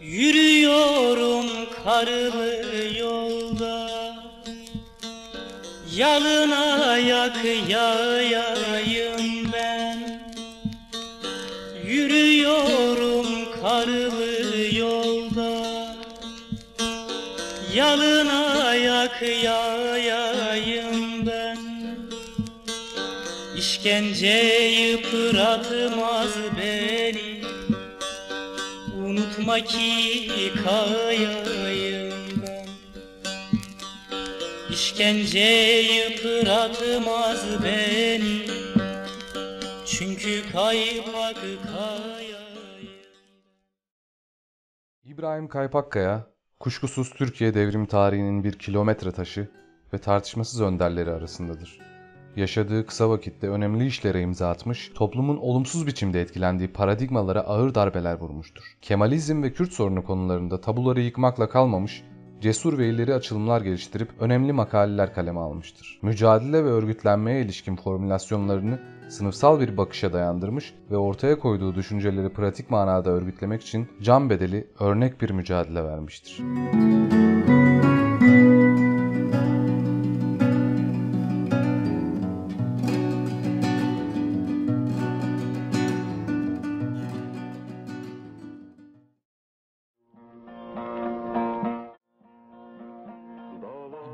Yürüyorum karlı yolda. Yalın ayak yayayım ben. Yürüyorum karlı yolda. Yalın ayak yayayım ben. İşkence yıpratmaz beni Unutma ki kayayım İşkence yıpratmaz beni. Çünkü kaypak kayayım. İbrahim Kaypakkaya, kuşkusuz Türkiye devrim tarihinin bir kilometre taşı ve tartışmasız önderleri arasındadır. Yaşadığı kısa vakitte önemli işlere imza atmış, toplumun olumsuz biçimde etkilendiği paradigmalara ağır darbeler vurmuştur. Kemalizm ve Kürt sorunu konularında tabuları yıkmakla kalmamış, cesur ve ileri açılımlar geliştirip önemli makaleler kaleme almıştır. Mücadele ve örgütlenmeye ilişkin formülasyonlarını sınıfsal bir bakışa dayandırmış ve ortaya koyduğu düşünceleri pratik manada örgütlemek için can bedeli örnek bir mücadele vermiştir.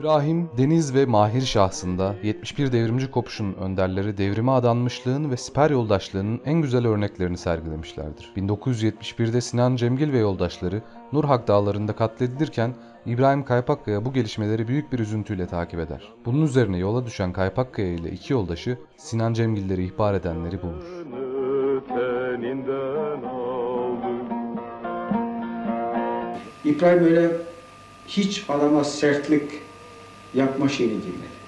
İbrahim, Deniz ve Mahir şahsında 71 devrimci kopuşun önderleri devrime adanmışlığın ve siper yoldaşlığının en güzel örneklerini sergilemişlerdir. 1971'de Sinan Cemgil ve yoldaşları Nurhak dağlarında katledilirken İbrahim Kaypakkaya bu gelişmeleri büyük bir üzüntüyle takip eder. Bunun üzerine yola düşen Kaypakkaya ile iki yoldaşı Sinan Cemgilleri ihbar edenleri bulur. İbrahim öyle hiç adama sertlik yapma şeyine girmedi.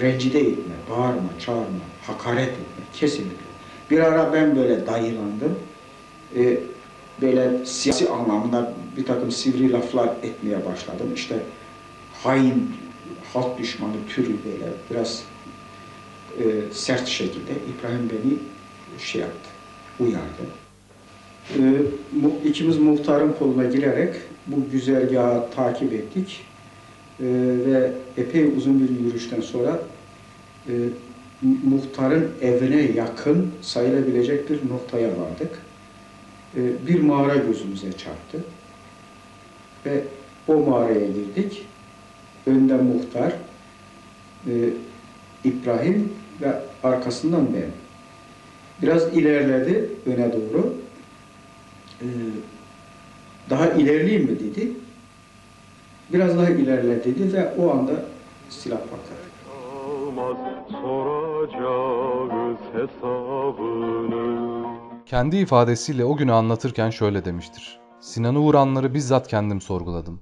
Rencide etme, bağırma, çağırma, hakaret etme kesinlikle. Bir ara ben böyle dayılandım. Ee, böyle siyasi anlamda bir takım sivri laflar etmeye başladım. İşte hain, halk düşmanı türü böyle biraz e, sert şekilde İbrahim beni şey yaptı, uyardı. Mu- ikimiz muhtarın koluna girerek bu güzergahı takip ettik. Ee, ve epey uzun bir yürüyüşten sonra e, mu- muhtarın evine yakın sayılabilecek bir noktaya vardık. Ee, bir mağara gözümüze çarptı. Ve o mağaraya girdik. Önde muhtar, e, İbrahim ve arkasından ben. Biraz ilerledi öne doğru. Ee, daha ilerleyeyim mi dedi. Biraz daha ilerle dedi ve o anda silah patladı. Olmaz soracağız hesabını. Kendi ifadesiyle o günü anlatırken şöyle demiştir. Sinan'ı vuranları bizzat kendim sorguladım.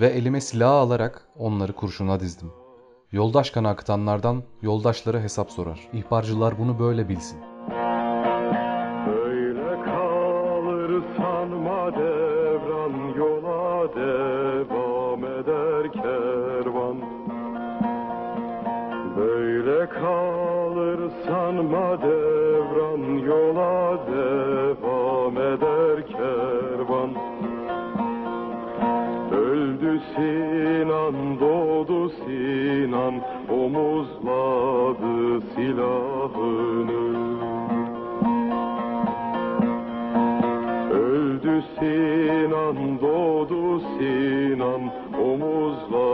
Ve elime silah alarak onları kurşuna dizdim. Yoldaş kanı akıtanlardan yoldaşlara hesap sorar. İhbarcılar bunu böyle bilsin. Kervan. Böyle kalır sanma devran yola devam eder kervan. Öldü Sinan, doğdu Sinan, omuzladı silahını. Öldü Sinan, doğdu Sinan, silahını.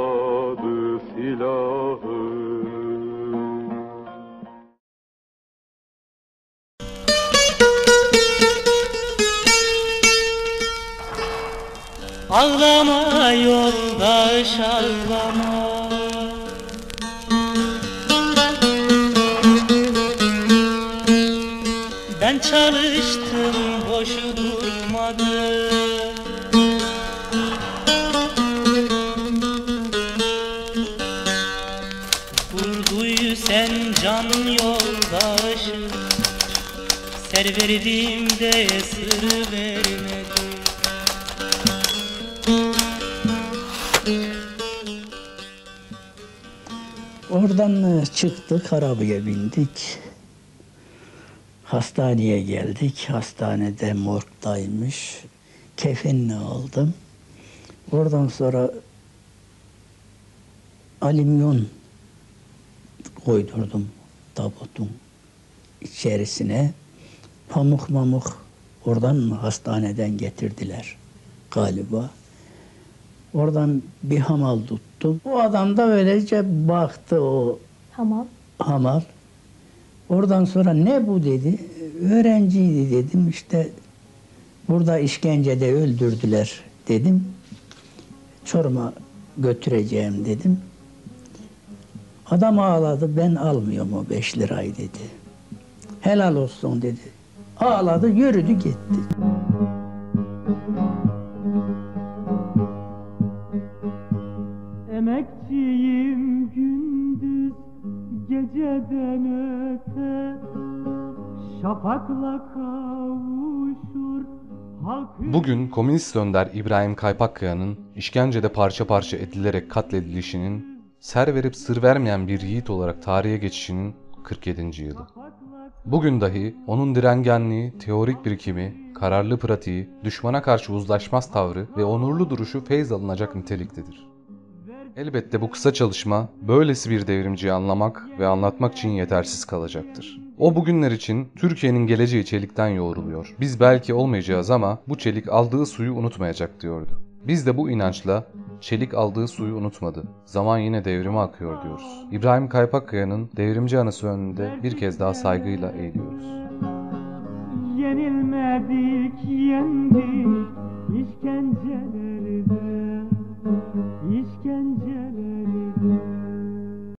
Ağlama yoldaş ağlama. Ben çalıştım boşu durmadı yoldaşım Ser verdiğimde sır vermedin Oradan e, çıktık, arabaya bindik. Hastaneye geldik. Hastanede morgdaymış. Kefenini aldım. Oradan sonra alüminyum koydurdum tabutun içerisine. Pamuk mamuk oradan mı hastaneden getirdiler galiba. Oradan bir hamal tuttum. O adam da öylece baktı o Tamam. hamal. Oradan sonra ne bu dedi. Öğrenciydi dedim işte burada işkencede öldürdüler dedim. Çorum'a götüreceğim dedim. Adam ağladı ben almıyorum o beş lirayı dedi. Helal olsun dedi. Ağladı yürüdü gitti. Emekçiyim gündüz geceden öte Şafakla kavuşur Bugün komünist önder İbrahim Kaypakkaya'nın işkencede parça parça edilerek katledilişinin, ser verip sır vermeyen bir yiğit olarak tarihe geçişinin 47. yılı. Bugün dahi onun direngenliği, teorik birikimi, kararlı pratiği, düşmana karşı uzlaşmaz tavrı ve onurlu duruşu feyz alınacak niteliktedir. Elbette bu kısa çalışma böylesi bir devrimciyi anlamak ve anlatmak için yetersiz kalacaktır. O bugünler için Türkiye'nin geleceği çelikten yoğruluyor. Biz belki olmayacağız ama bu çelik aldığı suyu unutmayacak diyordu. Biz de bu inançla çelik aldığı suyu unutmadı. Zaman yine devrime akıyor diyoruz. İbrahim Kaypakkaya'nın devrimci anısı önünde bir kez daha saygıyla eğiliyoruz. Yenilmedik, yendik, işkence